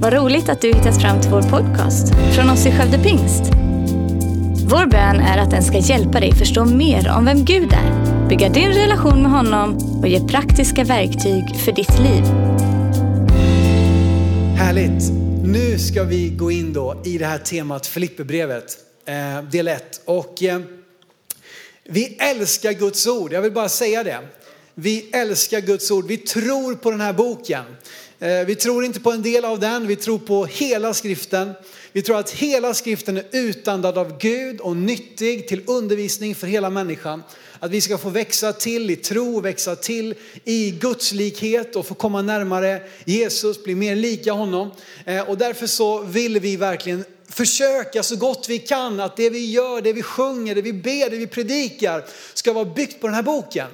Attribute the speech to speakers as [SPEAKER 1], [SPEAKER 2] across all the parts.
[SPEAKER 1] Vad roligt att du hittat fram till vår podcast från oss i Skövde Pingst. Vår bön är att den ska hjälpa dig förstå mer om vem Gud är, bygga din relation med honom och ge praktiska verktyg för ditt liv.
[SPEAKER 2] Härligt. Nu ska vi gå in då i det här temat Filipperbrevet, eh, del 1. Och eh, vi älskar Guds ord, jag vill bara säga det. Vi älskar Guds ord, vi tror på den här boken. Eh, vi tror inte på en del av den, vi tror på hela skriften. Vi tror att hela skriften är utandad av Gud och nyttig till undervisning för hela människan. Att vi ska få växa till i tro, växa till i Guds likhet och få komma närmare Jesus, bli mer lika honom. Eh, och därför så vill vi verkligen försöka så gott vi kan att det vi gör, det vi sjunger, det vi ber, det vi predikar ska vara byggt på den här boken.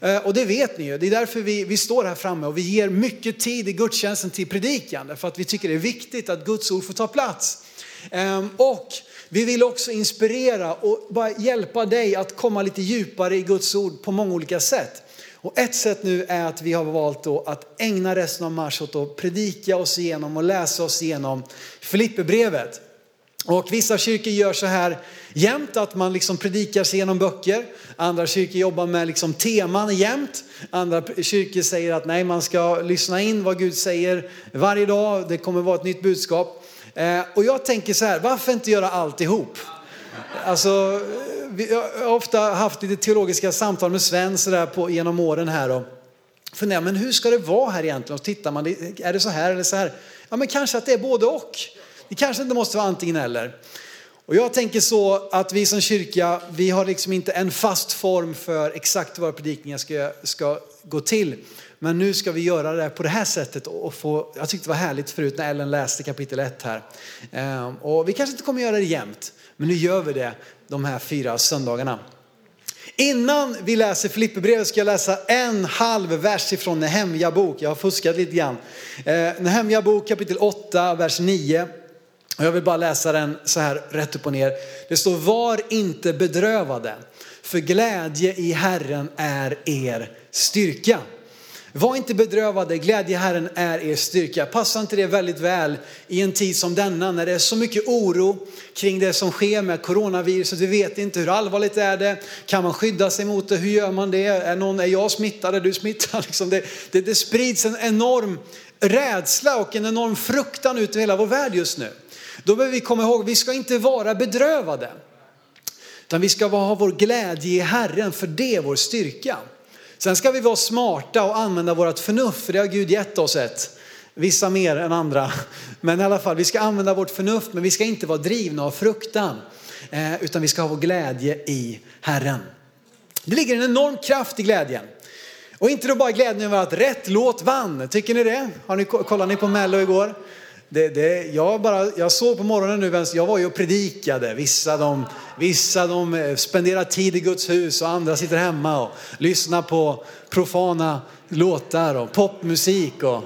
[SPEAKER 2] Eh, och det vet ni ju, det är därför vi, vi står här framme och vi ger mycket tid i gudstjänsten till predikan. Därför att vi tycker det är viktigt att Guds ord får ta plats. Ehm, och vi vill också inspirera och bara hjälpa dig att komma lite djupare i Guds ord på många olika sätt. Och ett sätt nu är att vi har valt då att ägna resten av mars åt att predika oss igenom och läsa oss igenom Filipperbrevet. Och vissa kyrkor gör så här jämt att man liksom predikar sig genom böcker. Andra kyrkor jobbar med liksom teman jämt. Andra kyrkor säger att nej, man ska lyssna in vad Gud säger varje dag. Det kommer vara ett nytt budskap. Eh, och jag tänker så här, varför inte göra alltihop? Alltså, vi har ofta haft lite teologiska samtal med Sven så där på, genom åren här. Och funderar, men hur ska det vara här egentligen? Och tittar man, är det så här eller så här? Ja, men kanske att det är både och. Det kanske inte måste vara antingen eller. Och jag tänker så att vi som kyrka, vi har liksom inte en fast form för exakt vad predikningar ska, ska gå till. Men nu ska vi göra det på det här sättet och få, jag tyckte det var härligt förut när Ellen läste kapitel 1 här. Ehm, och vi kanske inte kommer göra det jämt, men nu gör vi det de här fyra söndagarna. Innan vi läser Filipperbrevet ska jag läsa en halv vers ifrån Nehemja bok. Jag har fuskat lite grann. Eh, Nehemja bok kapitel 8, vers 9. Jag vill bara läsa den så här rätt upp och ner. Det står var inte bedrövade, för glädje i Herren är er styrka. Var inte bedrövade, glädje i Herren är er styrka. Passar inte det väldigt väl i en tid som denna när det är så mycket oro kring det som sker med coronaviruset. Vi vet inte hur allvarligt är det Kan man skydda sig mot det? Hur gör man det? Är, någon, är jag smittad? Är du smittad? Liksom det, det, det sprids en enorm rädsla och en enorm fruktan ut i hela vår värld just nu. Då behöver vi komma ihåg, vi ska inte vara bedrövade. Utan vi ska ha vår glädje i Herren, för det är vår styrka. Sen ska vi vara smarta och använda vårt förnuft, för det har Gud gett oss ett. Vissa mer än andra. Men i alla fall, vi ska använda vårt förnuft, men vi ska inte vara drivna av fruktan. Eh, utan vi ska ha vår glädje i Herren. Det ligger en enorm kraft i glädjen. Och inte då bara glädjen över att rätt låt vann. Tycker ni det? Har ni, kollade ni på Mello igår? Det, det, jag, bara, jag såg på morgonen nu, jag var ju och predikade. Vissa de, vissa de eh, spenderar tid i Guds hus och andra sitter hemma och lyssnar på profana låtar och popmusik och,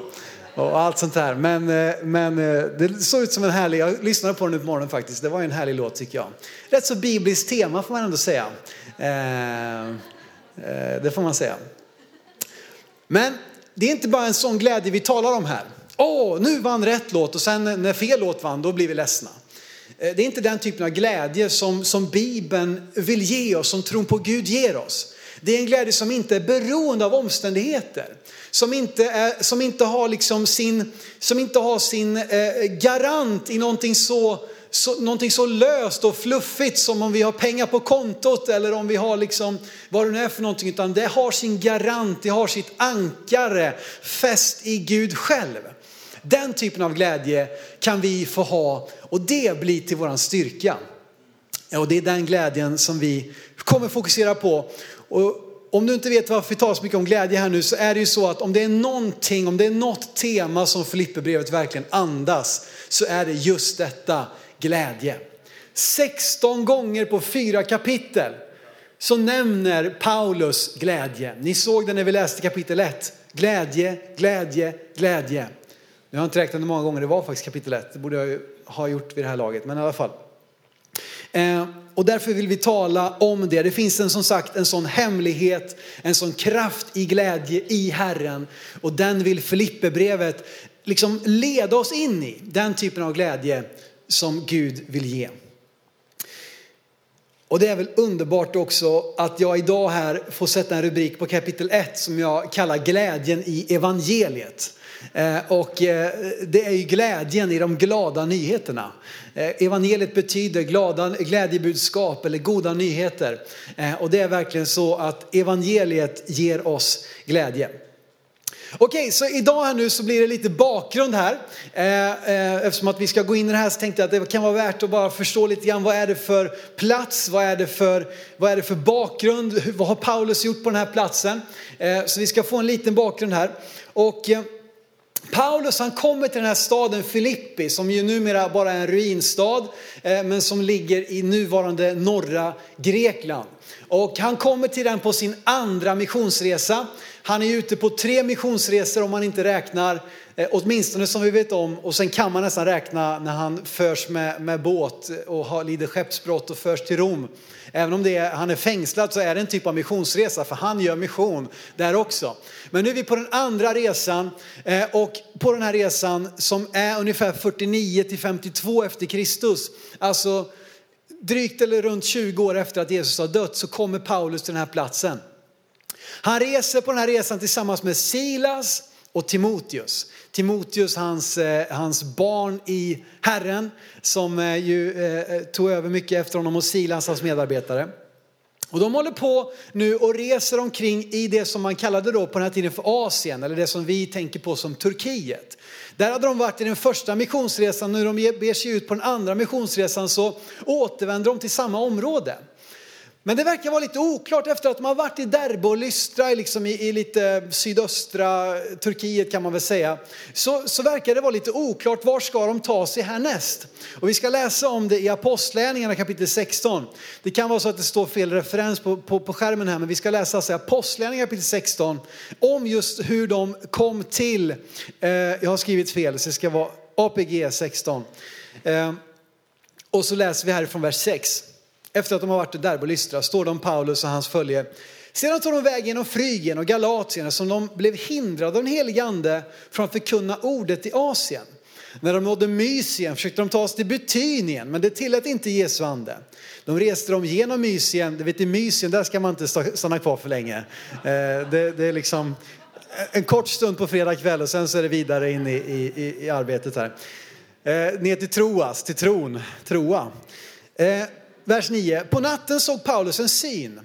[SPEAKER 2] och allt sånt där. Men, eh, men eh, det såg ut som en härlig, jag lyssnade på den nu på morgonen faktiskt. Det var en härlig låt tycker jag. Rätt så bibliskt tema får man ändå säga. Eh, det får man säga. Men det är inte bara en sån glädje vi talar om här åh, nu vann rätt låt och sen när fel låt vann, då blir vi ledsna. Eh, det är inte den typen av glädje som, som Bibeln vill ge oss, som tron på Gud ger oss. Det är en glädje som inte är beroende av omständigheter. Som inte, är, som inte har, liksom sin, som inte har sin eh, garant i någonting så så, någonting så löst och fluffigt som om vi har pengar på kontot eller om vi har liksom vad det nu är för någonting. Utan det har sin garant, det har sitt ankare fäst i Gud själv. Den typen av glädje kan vi få ha och det blir till våran styrka. Och det är den glädjen som vi kommer fokusera på. Och om du inte vet varför vi talar så mycket om glädje här nu så är det ju så att om det är någonting, om det är något tema som Filipperbrevet verkligen andas så är det just detta, glädje. 16 gånger på fyra kapitel så nämner Paulus glädje. Ni såg det när vi läste kapitel 1. Glädje, glädje, glädje. Nu har jag inte räknat hur många gånger det var faktiskt kapitel 1. Det borde jag ha gjort vid det här laget, men i alla fall. Eh, och därför vill vi tala om det. Det finns en som sagt en sån hemlighet, en sån kraft i glädje i Herren. Och den vill Filipperbrevet liksom leda oss in i den typen av glädje som Gud vill ge. Och det är väl underbart också att jag idag här får sätta en rubrik på kapitel 1 som jag kallar glädjen i evangeliet. Eh, och eh, det är ju glädjen i de glada nyheterna. Eh, evangeliet betyder glada, glädjebudskap eller goda nyheter. Och det är verkligen så att evangeliet ger oss glädje. Okej, så idag här nu så blir det lite bakgrund här. eftersom att vi ska gå in i det här så tänkte jag att det kan vara värt att bara förstå lite grann vad är det för plats, vad är det för, vad är det för bakgrund, vad har Paulus gjort på den här platsen? så vi ska få en liten bakgrund här. Och Paulus han kommer till den här staden Filippi som ju numera bara är en ruinstad eh, men som ligger i nuvarande norra Grekland. Och han kommer till den på sin andra missionsresa. Han är ute på tre missionsresor om man inte räknar, eh, åtminstone som vi vet om. Och sen kan man nästan räkna när han förs med, med båt och har, lider skeppsbrott och förs till Rom. Även om det är, han är fängslad så är det en typ av missionsresa för han gör mission där också. Men nu är vi på den andra resan eh, och på den här resan som är ungefär 49 till 52 efter Kristus, alltså drygt eller runt 20 år efter att Jesus har dött så kommer Paulus till den här platsen. Han reser på den här resan tillsammans med Silas och Timoteus. Timoteus, hans, eh, hans barn i Herren, som eh, ju eh, eh, tog över mycket efter honom och Silas, hans medarbetare. Och de håller på nu och reser omkring i det som man kallade då på den här tiden för Asien, eller det som vi tänker på som Turkiet. Där hade de varit i den första missionsresan, när de ber sig ut på den andra missionsresan så återvänder de till samma område. Men det verkar vara lite oklart efter att de har varit i Derbe och Lystra liksom i, i, lite sydöstra Turkiet kan man väl säga. Så, så verkar det vara lite oklart var ska de ta sig härnäst. Och vi ska läsa om det i Apostlärningarna kapitel 16. Det kan vara så att det står fel referens på, på, på skärmen här men vi ska läsa alltså, Apostlärningarna kapitel 16 om just hur de kom till, eh, jag har skrivit fel så det ska vara APG 16. Eh, och så läser vi härifrån vers 6 efter att de har varit i Derbe och Lystra, står de Paulus och hans följe. Sedan tog de väg genom Frygien och Galatien som de blev hindrade av den helige ande från att förkunna ordet i Asien. När de nådde Mysien försökte de ta sig till Betynien, men det tillät inte Jesu ande. De reste dem genom Mysien, du vet i Mysien där ska man inte stanna kvar för länge. Eh, det, det är liksom en kort stund på fredag kväll och sen så är det vidare in i, i, i arbetet här. Eh, ner till Troas, till tron, Troa. Eh, Vers 9. På natten såg Paulus en syn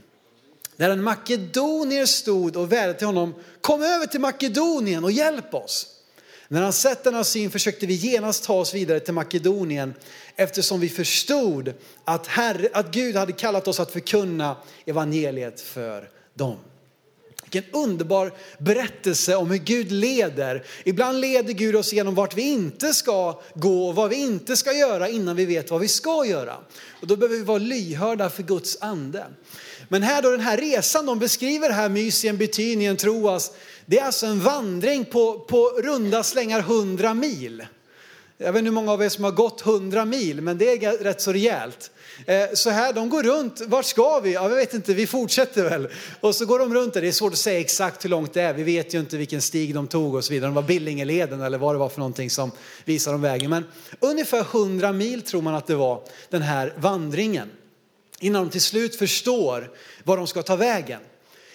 [SPEAKER 2] där en makedonier stod och vädjade till honom, kom över till Makedonien och hjälp oss. När han sett denna syn försökte vi genast ta oss vidare till Makedonien eftersom vi förstod att, Herre, att Gud hade kallat oss att förkunna evangeliet för dem. Vilken underbar berättelse om hur Gud leder. Ibland leder Gud oss genom vart vi inte ska gå och vad vi inte ska göra innan vi vet vad vi ska göra. Och då behöver vi vara lyhörda för Guds ande. Men här då den här resan de beskriver här, Mysien, Betynien, Troas, det är alltså en vandring på, på runda slängar 100 mil. Jag vet inte hur många av er som har gått 100 mil, men det är rätt så rejält. Eh, så här, de går runt, vart ska vi? Ja, jag vet inte, vi fortsätter väl. Och så går de runt där, det är svårt att säga exakt hur långt det är, vi vet ju inte vilken stig de tog och så vidare. De var Billingeleden eller vad det var för någonting som visar dem vägen. Men ungefär 100 mil tror man att det var, den här vandringen. Innan de till slut förstår var de ska ta vägen.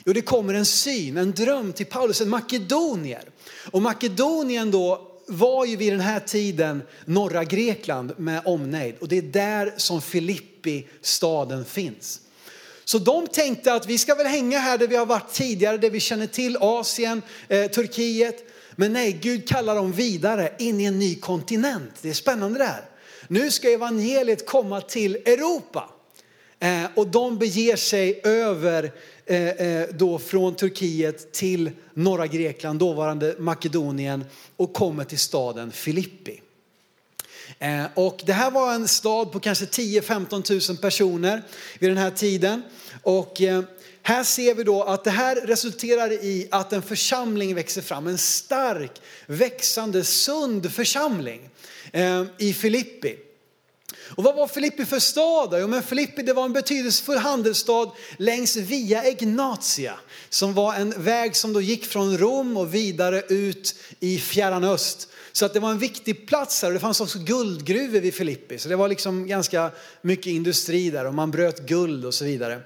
[SPEAKER 2] Jo, det kommer en syn, en dröm till Paulus, en makedonier. Och Makedonien då var ju vid den här tiden norra Grekland med omnejd och det är där som Filippi staden finns. Så de tänkte att vi ska väl hänga här där vi har varit tidigare, där vi känner till Asien, eh, Turkiet. Men nej, Gud kallar dem vidare in i en ny kontinent. Det är spännande det här. Nu ska evangeliet komma till Europa. Eh, och de beger sig över eh, eh, då från Turkiet till norra Grekland, dåvarande Makedonien och kommer till staden Filippi. Eh, och det här var en stad på kanske 10-15 000 personer vid den här tiden. Och eh, här ser vi då att det här resulterar i att en församling växer fram, en stark, växande, sund församling i Filippi. Och vad var Filippi för stad? Jo men Filippi det var en betydelsefull handelsstad längs Via Egnatia. Som var en väg som då gick från Rom och vidare ut i fjärran öst. Så att det var en viktig plats här och det fanns också guldgruvor vid Filippi. Så det var liksom ganska mycket industri där och man bröt guld och så vidare.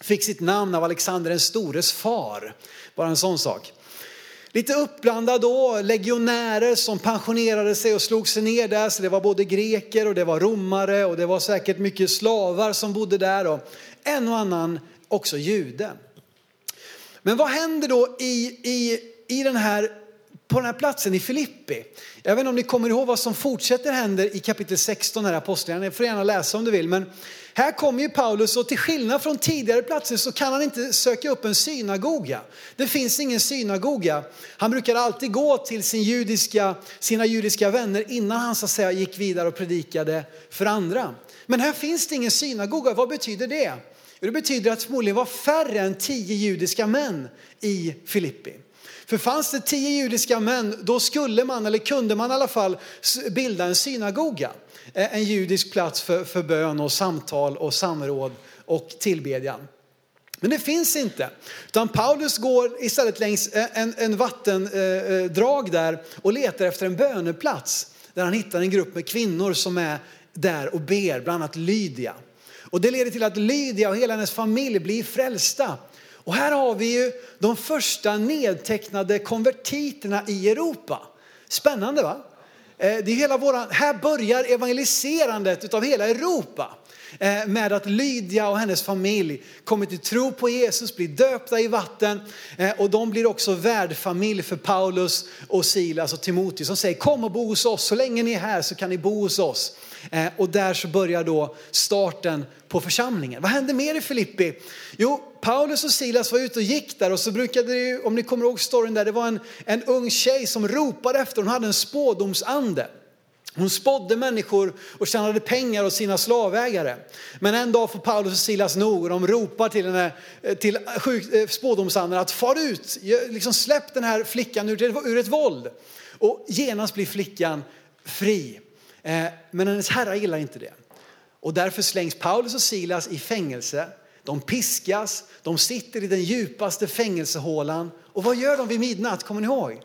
[SPEAKER 2] Fick sitt namn av Alexander den stores far. Bara en sån sak. Lite uppblandad då, legionärer som pensionerade sig och slog sig ner där. Så det var både greker och det var romare och det var säkert mycket slavar som bodde där och en och annan också jude. Men vad händer då i, i, i den här, på den här platsen i Filippi? Jag vet inte om ni kommer ihåg vad som fortsätter händer i kapitel 16 här i Apostlagärningarna. Ni får gärna läsa om du vill. Men här kommer ju Paulus och till skillnad från tidigare platser så kan han inte söka upp en synagoga. Det finns ingen synagoga. Han brukar alltid gå till sin judiska, sina judiska vänner innan han så att säga gick vidare och predikade för andra. Men här finns det ingen synagoga. Vad betyder det? Det betyder att förmodligen var färre än tio judiska män i Filippi. För fanns det tio judiska män, då skulle man, eller kunde man i alla fall, bilda en synagoga. Eh, en judisk plats för, för bön och samtal och samråd och tillbedjan. Men det finns inte. Utan Paulus går istället längs eh, en, en vattendrag eh, där och letar efter en böneplats. Där han hittar en grupp med kvinnor som är där och ber, bland annat Lydia. Och det leder till att Lydia och hela hennes familj blir frälsta. Och här har vi ju de första nedtecknade konvertiterna i Europa. Spännande va? Eh, det är hela våran, här börjar evangeliserandet av hela Europa Eh, med att Lydia och hennes familj kommer till tro på Jesus, blir döpta i vatten eh, och de blir också värdfamilj för Paulus och Silas och Timoteus som säger kom och bo hos oss, så länge ni är här så kan ni bo hos oss. Eh, och där så börjar då starten på församlingen. Vad hände mer i Filippi? Jo, Paulus och Silas var ute och gick där och så brukade det, om ni kommer ihåg storyn där, det var en, en ung tjej som ropade efter, hon hade en spådomsande. Hon spådde människor och tjänade pengar åt sina slavägare. Men en dag får Paulus och Silas nog och de ropar till, henne, eh, till eh, spådomsanden att far ut, liksom släpp den här flickan ur, ur ett våld. Och genast blir flickan fri. Eh, men hennes herrar gillar inte det. Och därför slängs Paulus och Silas i fängelse. De piskas, de sitter i den djupaste fängelsehålan. Och vad gör de vid midnatt? Kommer ni ihåg?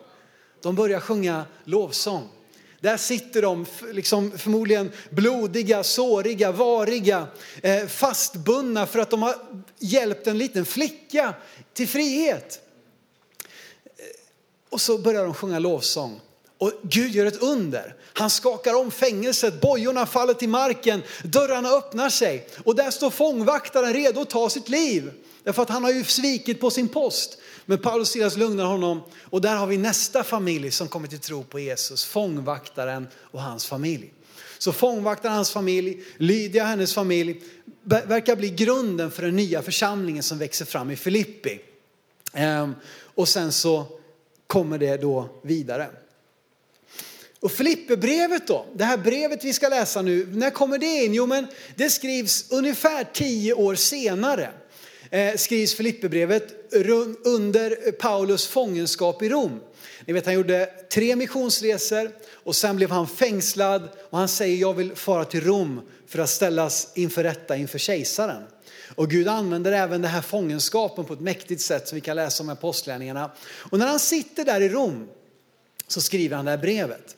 [SPEAKER 2] De börjar sjunga lovsång. Där sitter de liksom förmodligen blodiga, såriga, variga, eh, fastbundna för att de har hjälpt en liten flicka till frihet. Eh, och så börjar de sjunga lovsång. Och Gud gör ett under. Han skakar om fängelset, bojorna faller till marken, dörrarna öppnar sig och där står fångvaktaren redo att ta sitt liv. Därför att han har ju svikit på sin post. Men Paulus och Silas lugnar honom och där har vi nästa familj som kommer till tro på Jesus, fångvaktaren och hans familj. Så fångvaktaren hans familj, Lydia och hennes familj verkar bli grunden för den nya församlingen som växer fram i Filippi. Ehm, och sen så kommer det då vidare. Och Filipperbrevet då, det här brevet vi ska läsa nu, när kommer det in? Jo men det skrivs ungefär tio år senare. Eh, skrivs Filipperbrevet under Paulus fångenskap i Rom. Ni vet han gjorde tre missionsresor och sen blev han fängslad och han säger jag vill fara till Rom för att ställas inför rätta inför kejsaren. Och Gud använder även den här fångenskapen på ett mäktigt sätt som vi kan läsa om i Apostlagärningarna. Och när han sitter där i Rom så skriver han det här brevet.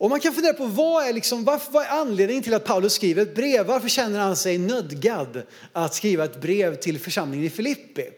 [SPEAKER 2] Och man kan fundera på vad är, liksom, varför, vad är anledningen till att Paulus skriver ett brev? Varför känner han sig nödgad att skriva ett brev till församlingen i Filippi?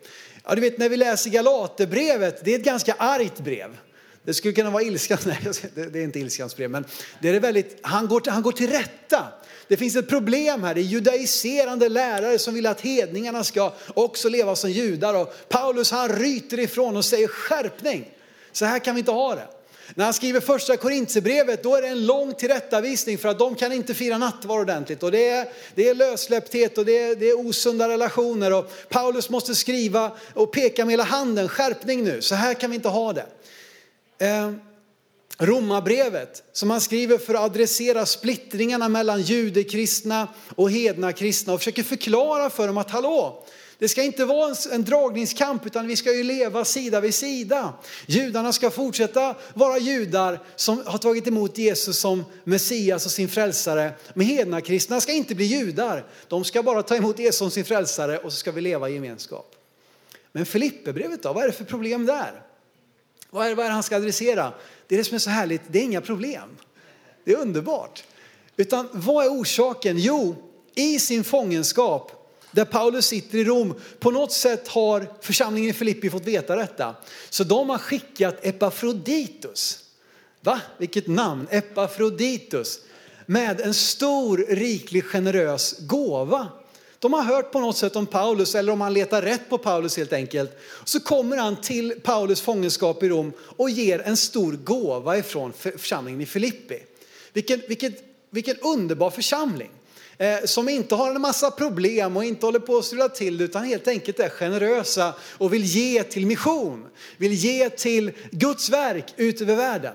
[SPEAKER 2] Ja, du vet när vi läser Galaterbrevet, det är ett ganska argt brev. Det skulle kunna vara ilskans, nej det är inte ilskans brev, men det är väldigt, han, går till, han går till rätta. Det finns ett problem här, det är judaiserande lärare som vill att hedningarna ska också leva som judar. Och Paulus han ryter ifrån och säger skärpning, så här kan vi inte ha det. När han skriver första Korintierbrevet då är det en lång tillrättavisning för att de kan inte fira nattvard ordentligt. Och det är, det är lössläppthet och det är, det är osunda relationer. Och Paulus måste skriva och peka med hela handen, skärpning nu, så här kan vi inte ha det. Eh, Romarbrevet som han skriver för att adressera splittringarna mellan judekristna och hedna kristna och försöker förklara för dem att hallå, det ska inte vara en, dragningskamp utan vi ska ju leva sida vid sida. Judarna ska fortsätta vara judar som har tagit emot Jesus som Messias och sin frälsare. Men hedna kristna ska inte bli judar. De ska bara ta emot Jesus som sin frälsare och så ska vi leva i gemenskap. Men Filipperbrevet då, vad är det för problem där? Vad är, vad är det han ska adressera? Det är det som är så härligt, det är inga problem. Det är underbart. Utan vad är orsaken? Jo, i sin fångenskap där Paulus sitter i Rom, på något sätt har församlingen i Filippi fått veta detta. Så de har skickat Epafroditus. Va? Vilket namn! Epafroditus. Med en stor, riklig, generös gåva. De har hört på något sätt om Paulus, eller om han letar rätt på Paulus helt enkelt. Så kommer han till Paulus fångenskap i Rom och ger en stor gåva ifrån församlingen i Filippi. Vilken, vilket, vilken underbar församling Eh, som inte har en massa problem och inte håller på att strula till utan helt enkelt är generösa och vill ge till mission, vill ge till Guds verk ut över världen.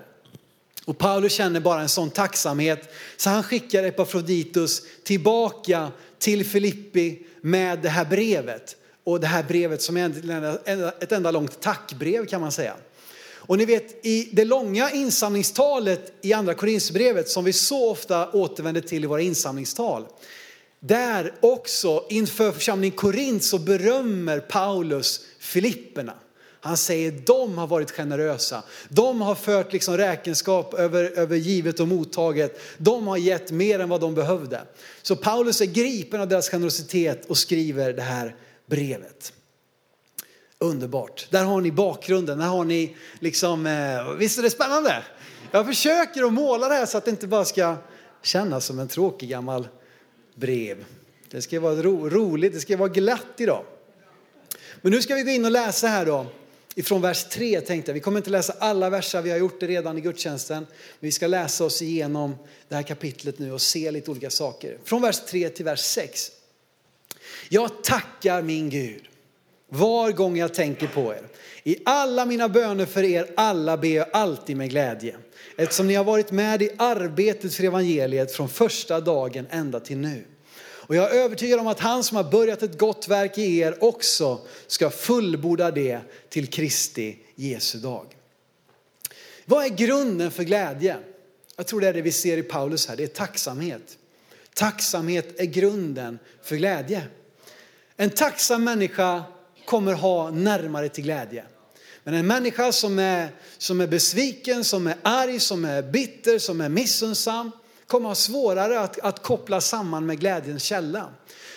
[SPEAKER 2] Och Paulus känner bara en sån tacksamhet så han skickar Epafroditus tillbaka till Filippi med det här brevet. Och det här brevet som är ett enda långt tackbrev kan man säga. Och ni vet i det långa insamlingstalet i andra Korinthierbrevet som vi så ofta återvänder till i våra insamlingstal. Där också inför församlingen Korint så berömmer Paulus Filipperna. Han säger de har varit generösa. De har fört liksom räkenskap över, över givet och mottaget. De har gett mer än vad de behövde. Så Paulus är gripen av deras generositet och skriver det här brevet. Underbart. Där har ni bakgrunden. Där har ni liksom, eh, visst är det spännande? Jag försöker att måla det här så att det inte bara ska kännas som en tråkig gammal brev. Det ska vara ro, roligt, det ska vara glatt idag. Men nu ska vi gå in och läsa här då. Ifrån vers 3 tänkte jag. Vi kommer inte läsa alla verser, vi har gjort det redan i gudstjänsten. Men vi ska läsa oss igenom det här kapitlet nu och se lite olika saker. Från vers 3 till vers 6. Jag tackar min Gud var gång jag tänker på er. I alla mina böner för er alla ber jag alltid med glädje. Eftersom ni har varit med i arbetet för evangeliet från första dagen ända till nu. Och jag är övertygad om att han som har börjat ett gott verk i er också ska fullborda det till Kristi Jesu dag. Vad är grunden för glädje? Jag tror det är det vi ser i Paulus här, det är tacksamhet. Tacksamhet är grunden för glädje. En tacksam människa kommer ha närmare till glädje. Men en människa som är, som är besviken, som är arg, som är bitter, som är missunnsam kommer ha svårare att, att koppla samman med glädjens källa.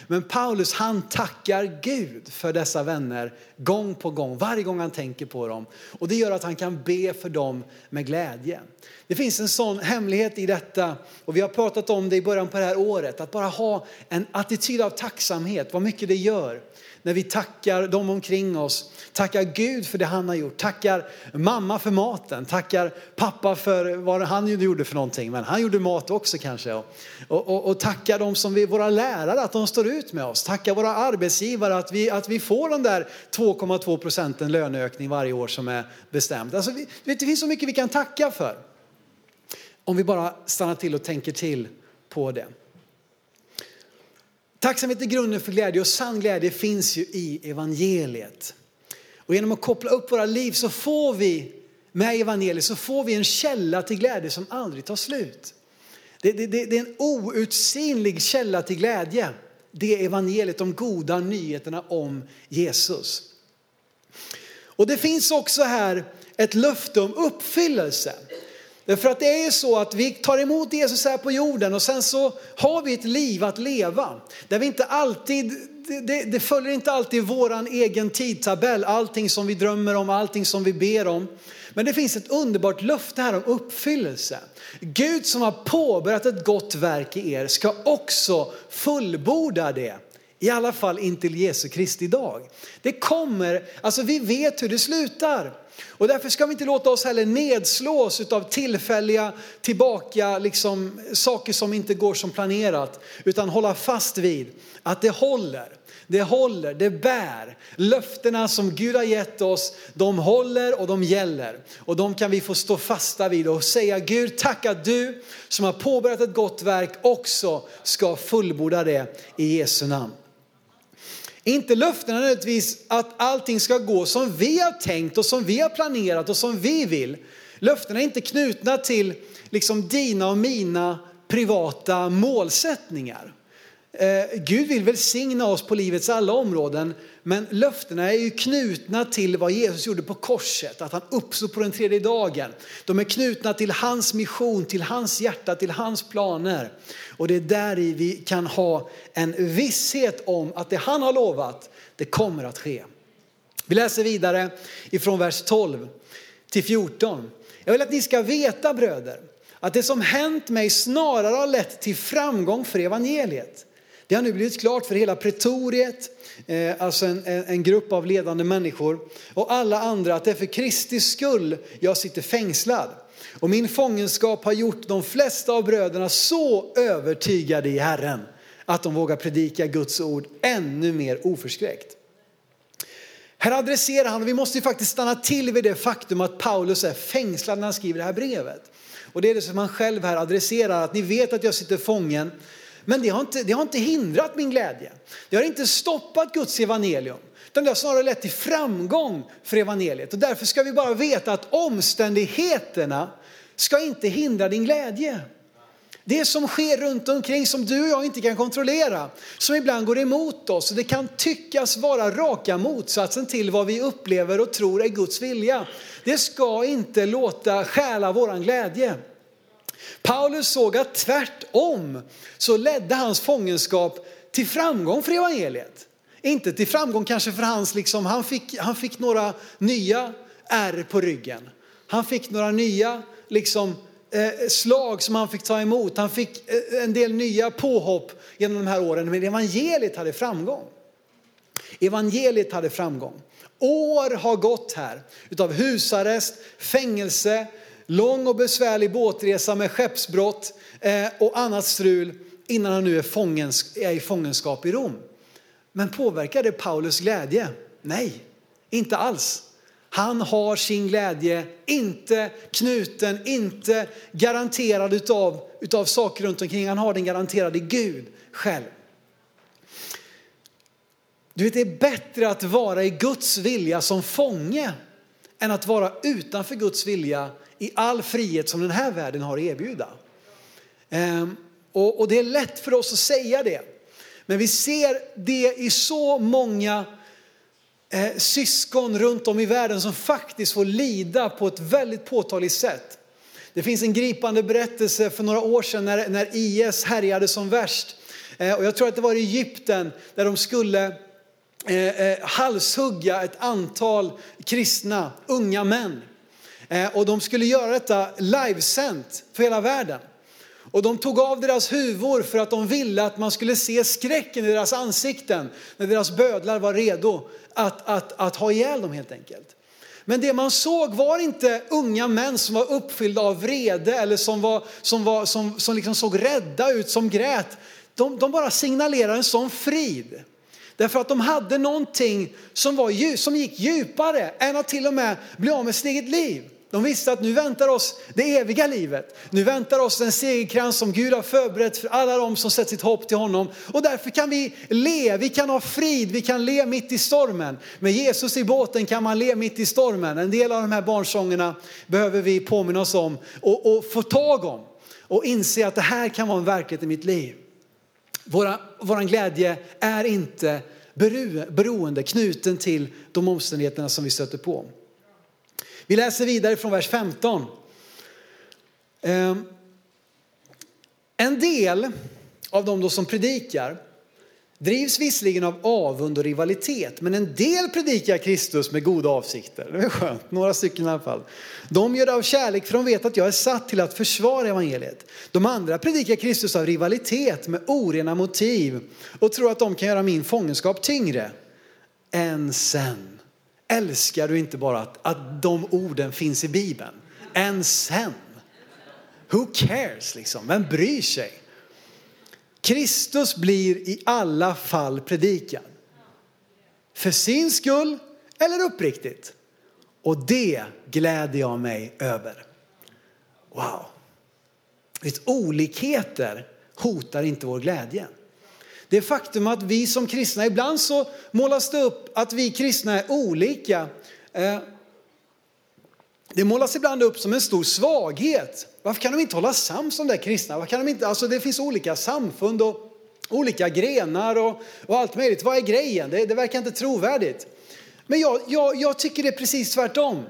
[SPEAKER 2] Men Paulus han tackar Gud för dessa vänner gång på gång, varje gång han tänker på dem. Och det gör att han kan be för dem med glädje. Det finns en sån hemlighet i detta och vi har pratat om det i början på det här året. Att bara ha en attityd av tacksamhet, vad mycket det gör när vi tackar dem omkring oss, tackar Gud för det han har gjort, tackar mamma för maten, tackar pappa för vad han gjorde för någonting, men han gjorde mat också kanske. Och, och, och tackar dem som vi, våra lärare att de står ut med oss, tackar våra arbetsgivare att vi, att vi får den där 2,2 procenten löneökning varje år som är bestämd. Alltså, vi, det finns så mycket vi kan tacka för. Om vi bara stannar till och tänker till på det. Tacksamhet är grunden för glädje och sann glädje finns ju i evangeliet. Och genom att koppla upp våra liv så får vi med evangeliet så får vi en källa till glädje som aldrig tar slut. Det, det, det, det är en outsinlig källa till glädje. Det är evangeliet, de goda nyheterna om Jesus. Och det finns också här ett löfte om uppfyllelse. Därför att det är ju så att vi tar emot Jesus här på jorden och sen så har vi ett liv att leva. Där vi inte alltid, det, det följer inte alltid våran egen tidtabell, allting som vi drömmer om, allting som vi ber om. Men det finns ett underbart löfte här om uppfyllelse. Gud som har påbörjat ett gott verk i er ska också fullborda det. I alla fall intill Jesu Kristi dag. Det kommer, alltså vi vet hur det slutar. Och därför ska vi inte låta oss heller nedslås av tillfälliga tillbaka, liksom, saker som inte går som planerat. Utan hålla fast vid att det håller. Det håller, det bär. Löftena som Gud har gett oss, de håller och de gäller. Och de kan vi få stå fasta vid och säga Gud tack att du som har påbörjat ett gott verk också ska fullborda det i Jesu namn. Inte löftena nödvändigtvis att allting ska gå som vi har tänkt och som vi har planerat och som vi vill. Löftena är inte knutna till liksom dina och mina privata målsättningar. Eh, Gud vill välsigna oss på livets alla områden, men löftena är ju knutna till vad Jesus gjorde på korset, att han uppstod på den tredje dagen. De är knutna till hans mission, till hans hjärta, till hans planer. Och det är där vi kan ha en visshet om att det han har lovat, det kommer att ske. Vi läser vidare ifrån vers 12 till 14. Jag vill att ni ska veta bröder, att det som hänt mig snarare har lett till framgång för evangeliet. Det har nu blivit klart för hela pretoriet, eh, alltså en, en grupp av ledande människor och alla andra att det är för Kristi skull jag sitter fängslad. Och min fångenskap har gjort de flesta av bröderna så övertygade i Herren att de vågar predika Guds ord ännu mer oförskräckt. Här adresserar han, och vi måste ju faktiskt stanna till vid det faktum att Paulus är fängslad när han skriver det här brevet. Och det är det som han själv här adresserar, att ni vet att jag sitter fången, men det har, inte, det har inte hindrat min glädje. Det har inte stoppat Guds evangelium. Utan det har snarare lett till framgång för evangeliet. Och därför ska vi bara veta att omständigheterna ska inte hindra din glädje. Det som sker runt omkring som du och jag inte kan kontrollera, som ibland går emot oss. Det kan tyckas vara raka motsatsen till vad vi upplever och tror är Guds vilja. Det ska inte låta stjäla våran glädje. Paulus såg att tvärtom så ledde hans fångenskap till framgång för evangeliet. Inte till framgång kanske för hans, liksom, han, fick, han fick några nya ärr på ryggen. Han fick några nya liksom, eh, slag som han fick ta emot. Han fick eh, en del nya påhopp genom de här åren. Men evangeliet hade framgång. Evangeliet hade framgång. År har gått här utav husarrest, fängelse, lång och besvärlig båtresa med skeppsbrott eh, och annat strul innan han nu är, fångens, är i fångenskap i Rom. Men påverkar det Paulus glädje? Nej, inte alls. Han har sin glädje inte knuten, inte garanterad utav, utav saker runt omkring. Han har den garanterad i Gud själv. Du vet, det är bättre att vara i Guds vilja som fånge än att vara utanför Guds vilja i all frihet som den här världen har att erbjuda. Ehm, och, och det är lätt för oss att säga det. Men vi ser det i så många eh, syskon runt om i världen som faktiskt får lida på ett väldigt påtagligt sätt. Det finns en gripande berättelse för några år sedan när, när IS härjade som värst. Eh, och jag tror att det var i Egypten där de skulle eh, eh halshugga ett antal kristna unga män. Eh, och de skulle göra detta livesänt för hela världen. Och de tog av deras huvor för att de ville att man skulle se skräcken i deras ansikten när deras bödlar var redo att, att, att ha ihjäl dem helt enkelt. Men det man såg var inte unga män som var uppfyllda av vrede eller som, var, som, var, som, som liksom såg rädda ut, som grät. De, de bara signalerade en sån frid. Därför att de hade någonting som, var, som gick djupare än att till och med bli av med sitt eget liv. De visste att nu väntar oss det eviga livet. Nu väntar oss den segerkrans som Gud har förberett för alla de som sätter sitt hopp till honom. Och därför kan vi le, vi kan ha frid, vi kan le mitt i stormen. Med Jesus i båten kan man le mitt i stormen. En del av de här barnsångerna behöver vi påminna oss om och, och få tag om. Och inse att det här kan vara en verklighet i mitt liv. Våra, våran glädje är inte beroende, knuten till de omständigheterna som vi stöter på. Vi läser vidare från vers 15. Ehm, en del av de som predikar drivs visserligen av avund och rivalitet, men en del predikar Kristus med goda avsikter. Det är skönt, några stycken i alla fall. De gör det av kärlek för de vet att jag är satt till att försvara evangeliet. De andra predikar Kristus av rivalitet med orena motiv och tror att de kan göra min fångenskap tyngre än sen älskar du inte bara att, att de orden finns i Bibeln? Än sen. Who cares liksom? Vem bryr sig? Kristus blir i alla fall predikad. För sin skull eller uppriktigt. Och det gläder jag mig över. Wow. Vet, olikheter hotar inte vår glädje. Det faktum att vi som kristna, ibland så målas det upp att vi kristna är olika. Eh, det målas ibland upp som en stor svaghet. Varför kan de inte hålla sams de där kristna? Varför kan de inte, alltså det finns olika samfund och olika grenar och, och allt möjligt. Vad är grejen? Det, det verkar inte trovärdigt. Men jag, jag, jag tycker det är precis tvärtom.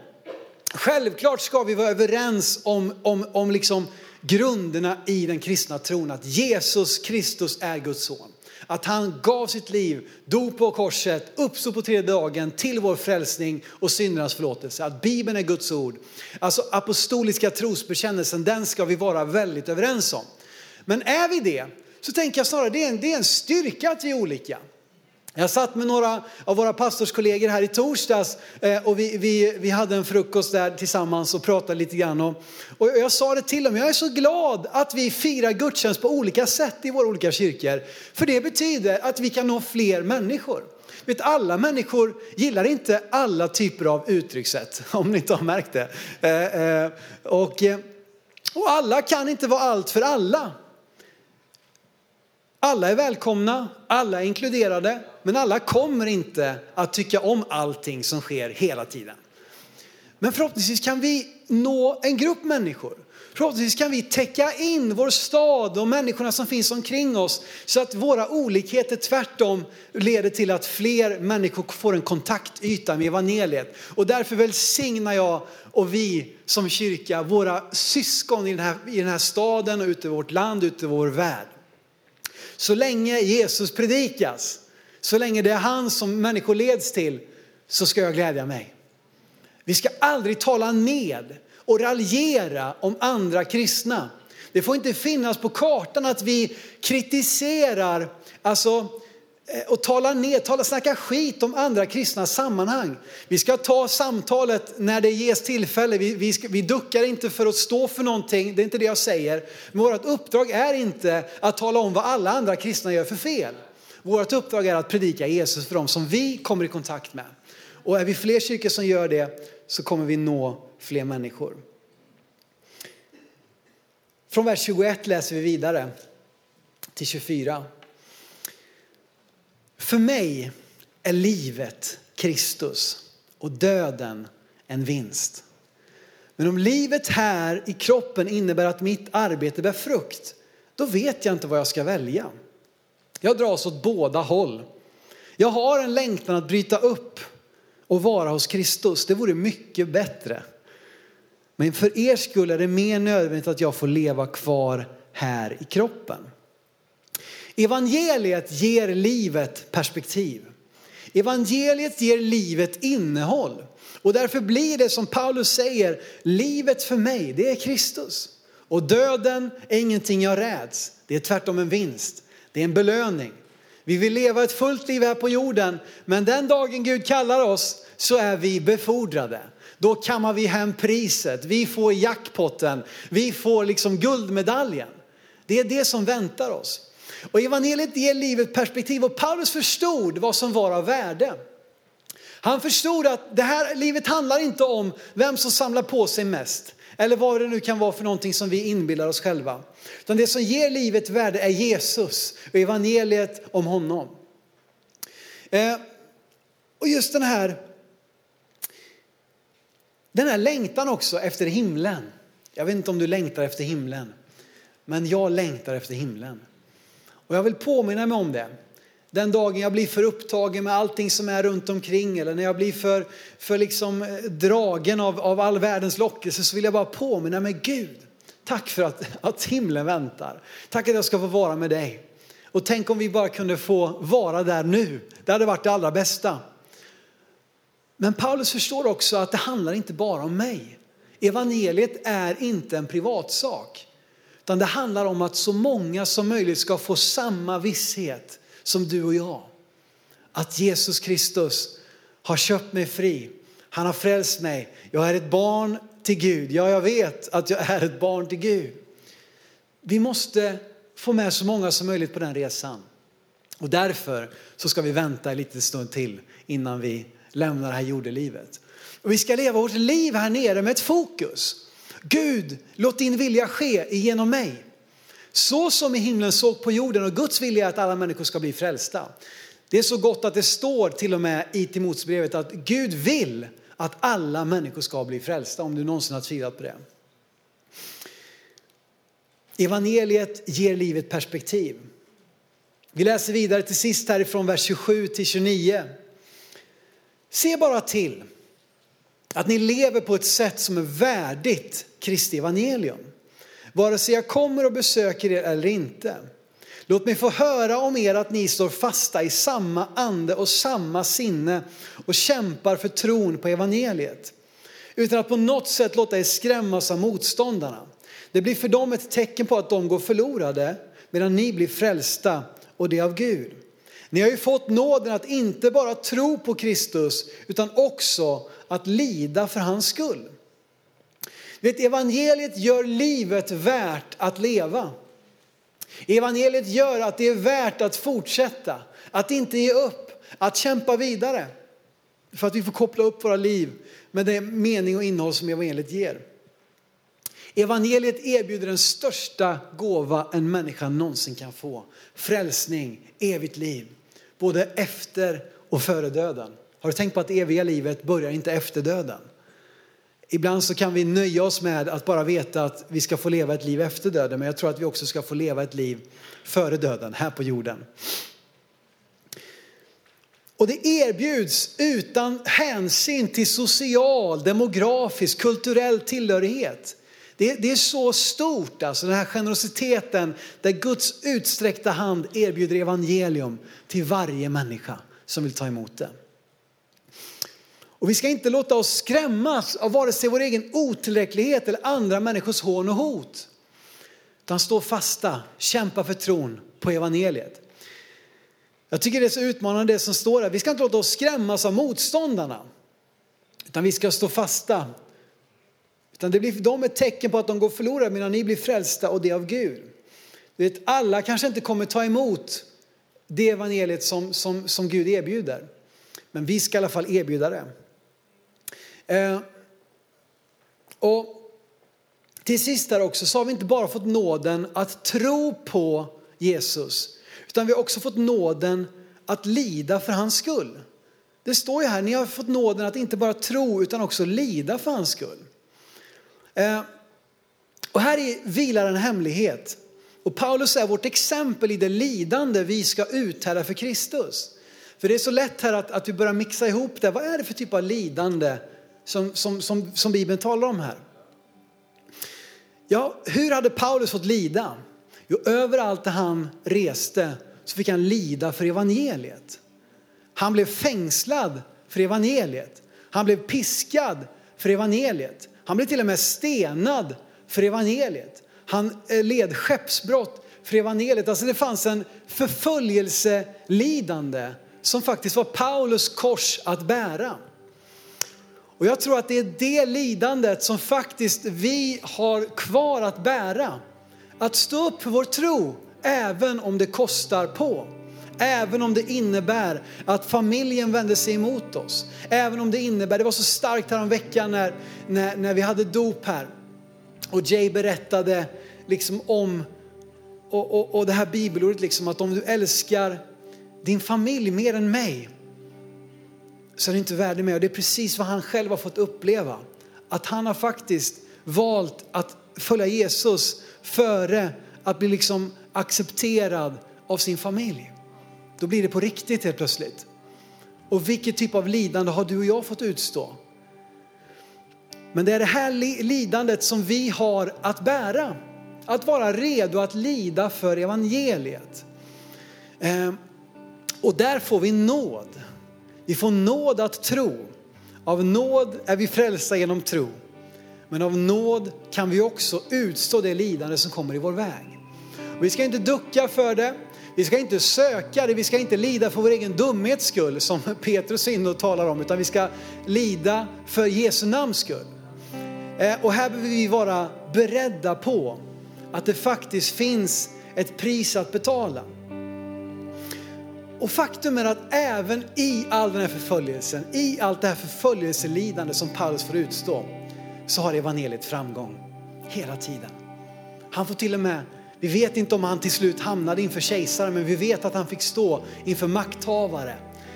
[SPEAKER 2] Självklart ska vi vara överens om, om, om liksom grunderna i den kristna tron, att Jesus Kristus är Guds son. Att han gav sitt liv, dog på korset, uppstod på tredje dagen till vår frälsning och syndernas förlåtelse. Att Bibeln är Guds ord. Alltså apostoliska trosbekännelsen, den ska vi vara väldigt överens om. Men är vi det, så tänker jag snarare det är en, det är en styrka att vi är olika. Jag satt med några av våra pastorskollegor här i torsdags eh, och vi, vi, vi hade en frukost där tillsammans och pratade lite grann. Och, och jag sa det till dem, jag är så glad att vi firar gudstjänst på olika sätt i våra olika kyrkor. För det betyder att vi kan nå fler människor. Vet, alla människor gillar inte alla typer av uttryckssätt, om ni inte har märkt det. Eh, eh, och, och alla kan inte vara allt för alla. Alla är välkomna, alla är inkluderade, men alla kommer inte att tycka om allting som sker hela tiden. Men förhoppningsvis kan vi nå en grupp människor. Förhoppningsvis kan vi täcka in vår stad och människorna som finns omkring oss så att våra olikheter tvärtom leder till att fler människor får en kontaktyta med evangeliet. Och därför välsignar jag och vi som kyrka våra syskon i den här, i den här staden och ute i vårt land, ute i vår värld. Så länge Jesus predikas, så länge det är han som människor leds till, så ska jag glädja mig. Vi ska aldrig tala ned och raljera om andra kristna. Det får inte finnas på kartan att vi kritiserar, alltså Eh, och tala ner, tala, snacka skit om andra kristna sammanhang. Vi ska ta samtalet när det ges tillfälle. Vi, vi, ska, vi duckar inte för att stå för någonting, det är inte det jag säger. Men vårt uppdrag är inte att tala om vad alla andra kristna gör för fel. Vårt uppdrag är att predika Jesus för dem som vi kommer i kontakt med. Och är vi fler kyrkor som gör det så kommer vi nå fler människor. Från vers 21 läser vi vidare till 24. För mig är livet Kristus och döden en vinst. Men om livet här i kroppen innebär att mitt arbete bär frukt, då vet jag inte vad jag ska välja. Jag dras åt båda håll. Jag har en längtan att bryta upp och vara hos Kristus. Det vore mycket bättre. Men för er skull är det mer nödvändigt att jag får leva kvar här i kroppen. Evangeliet ger livet perspektiv. Evangeliet ger livet innehåll. Och därför blir det som Paulus säger, livet för mig, det är Kristus. Och döden är ingenting jag räds, det är tvärtom en vinst. Det är en belöning. Vi vill leva ett fullt liv här på jorden, men den dagen Gud kallar oss så är vi befordrade. Då kammar vi hem priset, vi får jackpotten, vi får liksom guldmedaljen. Det är det som väntar oss. Och evangeliet ger livet perspektiv och Paulus förstod vad som var av värde. Han förstod att det här livet handlar inte om vem som samlar på sig mest eller vad det nu kan vara för någonting som vi inbillar oss själva. Utan det som ger livet värde är Jesus och evangeliet om honom. Eh, och just den här, den här längtan också efter himlen. Jag vet inte om du längtar efter himlen, men jag längtar efter himlen. Och jag vill påminna mig om det. Den dagen jag blir för upptagen med allting som är runt omkring eller när jag blir för, för liksom eh, dragen av, av all världens lockelse så vill jag bara påminna mig Gud. Tack för att, att himlen väntar. Tack att jag ska få vara med dig. Och tänk om vi bara kunde få vara där nu. Det hade varit det allra bästa. Men Paulus förstår också att det handlar inte bara om mig. Evangeliet är inte en privatsak. Utan det handlar om att så många som möjligt ska få samma visshet som du och jag. Att Jesus Kristus har köpt mig fri. Han har frälst mig. Jag är ett barn till Gud. Ja, jag vet att jag är ett barn till Gud. Vi måste få med så många som möjligt på den resan. Och därför så ska vi vänta en liten stund till innan vi lämnar det här jordelivet. Och vi ska leva vårt liv här nere med ett fokus. Gud, låt din vilja ske genom mig. Så som i himlen såg på jorden och Guds vilja är att alla människor ska bli frälsta. Det är så gott att det står till och med i Timoteusbrevet att Gud vill att alla människor ska bli frälsta om du någonsin har tvivlat på det. Evangeliet ger livet perspektiv. Vi läser vidare till sist härifrån vers 27 till 29. Se bara till att ni lever på ett sätt som är värdigt Kristi evangelium. Vare sig jag kommer och besöker er eller inte. Låt mig få höra om er att ni står fasta i samma ande och samma sinne och kämpar för tron på evangeliet. Utan att på något sätt låta er skrämmas av motståndarna. Det blir för dem ett tecken på att de går förlorade medan ni blir frälsta och det av Gud. Ni har ju fått nåden att inte bara tro på Kristus utan också att lida för hans skull. Vet, evangeliet gör livet värt att leva. Evangeliet gör att det är värt att fortsätta, att inte ge upp, att kämpa vidare. För att vi får koppla upp våra liv med den mening och innehåll som evangeliet ger. Evangeliet erbjuder den största gåva en människa någonsin kan få. Frälsning, evigt liv, både efter och före döden. Har du tänkt på att det eviga livet börjar inte efter döden? Ibland så kan vi nöja oss med att bara veta att vi ska få leva ett liv efter döden, men jag tror att vi också ska få leva ett liv före döden här på jorden. Och det erbjuds utan hänsyn till social, demografisk, kulturell tillhörighet. Det, det, är så stort, alltså den här generositeten där Guds utsträckta hand erbjuder evangelium till varje människa som vill ta emot det. Och vi ska inte låta oss skrämmas av vare sig vår egen otillräcklighet eller andra människors hån och hot. Utan stå fasta, kämpa för tron på evangeliet. Jag tycker det är så utmanande det som står här. Vi ska inte låta oss skrämmas av motståndarna. Utan vi ska stå fasta. Utan det blir för dem ett tecken på att de går förlorade medan ni blir frälsta och det av Gud. vet, alla kanske inte kommer ta emot det evangeliet som, som, som Gud erbjuder. Men vi ska i alla fall erbjuda det. Eh, och till sist här också så har vi inte bara fått nåden att tro på Jesus, utan vi har också fått nåden att lida för hans skull. Det står ju här, ni har fått nåden att inte bara tro utan också lida för hans skull. Eh, och här vilar en hemlighet. Och Paulus är vårt exempel i det lidande vi ska uthärda för Kristus. För det är så lätt här att, att vi börjar mixa ihop det. Vad är det för typ av lidande som, som, som, som Bibeln talar om här? Ja, hur hade Paulus fått lida? Jo, överallt där han reste så fick han lida för evangeliet. Han blev fängslad för evangeliet. Han blev piskad för evangeliet. Han blev till och med stenad för evangeliet. Han eh, led skeppsbrott för evangeliet. Alltså det fanns en förföljelselidande som faktiskt var Paulus kors att bära. Och jag tror att det är det lidandet som faktiskt vi har kvar att bära. Att stå upp för vår tro, även om det kostar på. Även om det innebär att familjen vände sig emot oss. Även om det innebär, det var så starkt häromveckan när, när, när vi hade dop här. Och Jay berättade liksom om, och, och, och det här bibelordet liksom att om du älskar din familj mer än mig så är det inte värdig mig. Och det är precis vad han själv har fått uppleva. Att han har faktiskt valt att följa Jesus före att bli liksom accepterad av sin familj. Då blir det på riktigt helt plötsligt. Och vilket typ av lidande har du och jag fått utstå? Men det är det här lidandet som vi har att bära. Att vara redo att lida för evangeliet. Ehm, och där får vi nåd. Vi får nåd att tro. Av nåd är vi frälsta genom tro. Men av nåd kan vi också utstå det lidande som kommer i vår väg. Och vi ska inte ducka för det. Vi ska inte söka det, vi ska inte lida för vår egen dumhets skull som Petrus är inne och talar om, utan vi ska lida för Jesu namns skull. Eh, och här behöver vi vara beredda på att det faktiskt finns ett pris att betala. Och faktum är att även i all den här förföljelsen, i allt det här förföljelselidande som Paulus får utstå, så har evangeliet framgång hela tiden. Han får till och med Vi vet inte om han till slut hamnade inför kejsaren, men vi vet att han fick stå inför makthavare.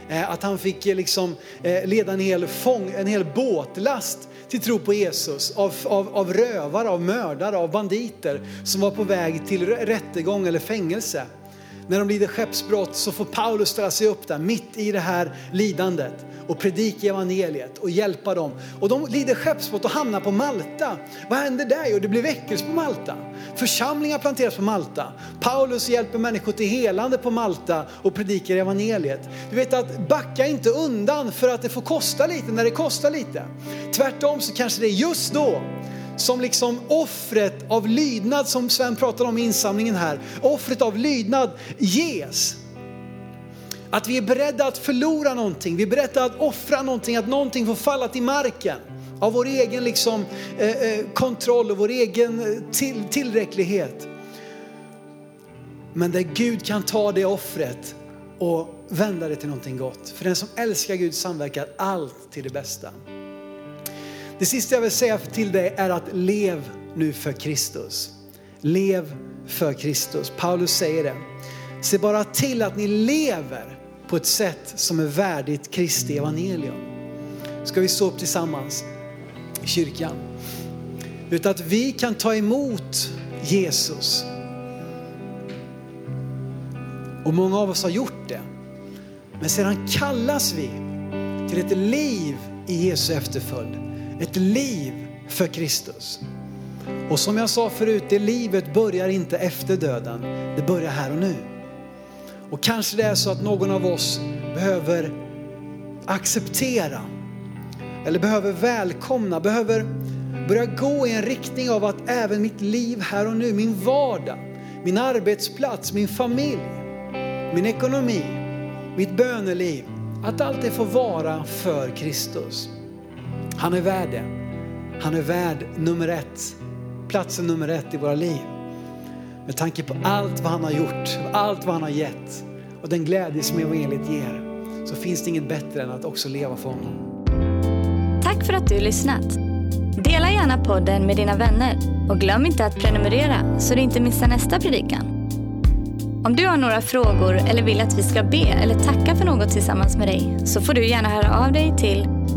[SPEAKER 2] Eh, att han fick eh, liksom eh, leda en hel, fång, en hel båtlast till tro på Jesus av, av, av rövare, av mördare, av banditer som var på väg till rättegång eller fängelse. När de lider skeppsbrott så får Paulus ställa sig upp där mitt i det här lidandet och predika evangeliet och hjälpa dem. Och de lider skeppsbrott och hamnar på Malta. Vad händer där? Jo, det blir väckelse på Malta. Församlingar planteras på Malta. Paulus hjälper människor till helande på Malta och predikar evangeliet. Du vet att backa inte undan för att det får kosta lite när det kostar lite. Tvärtom så kanske det är just då som liksom offret av lydnad som Sven pratade om i insamlingen här. Offret av lydnad ges. Att vi är beredda att förlora någonting, vi är beredda att offra någonting, att någonting får falla till marken av vår egen liksom, eh, eh kontroll och vår egen eh, till, tillräcklighet. Men där Gud kan ta det offret och vända det till någonting gott. För den som älskar Gud samverkar allt till det bästa. Det sista jag vill säga till dig är att lev nu för Kristus. Lev för Kristus. Paulus säger det. Se bara till att ni lever på ett sätt som är värdigt Kristi evangelium. Ska vi stå upp tillsammans i kyrkan? Utan att vi kan ta emot Jesus. Och många av oss har gjort det. Men sedan kallas vi till ett liv i Jesu efterföljd. Ett liv för Kristus. Och som jag sa förut, det livet börjar inte efter döden. Det börjar här och nu. Och kanske det är så att någon av oss behöver acceptera eller behöver välkomna, behöver börja gå i en riktning av att även mitt liv här och nu, min vardag, min arbetsplats, min familj, min ekonomi, mitt böneliv, att allt det får vara för Kristus. Han är värd det. Han är värd nummer ett, platsen nummer ett i våra liv. Med tanke på allt vad han har gjort, allt vad han har gett och den glädje som evangeliet ger så finns det inget bättre än att också leva för honom.
[SPEAKER 1] Tack för att du lyssnat. Dela gärna podden med dina vänner och glöm inte att prenumerera så du inte missar nästa predikan. Om du har några frågor eller vill att vi ska be eller tacka för något tillsammans med dig så får du gärna höra av dig till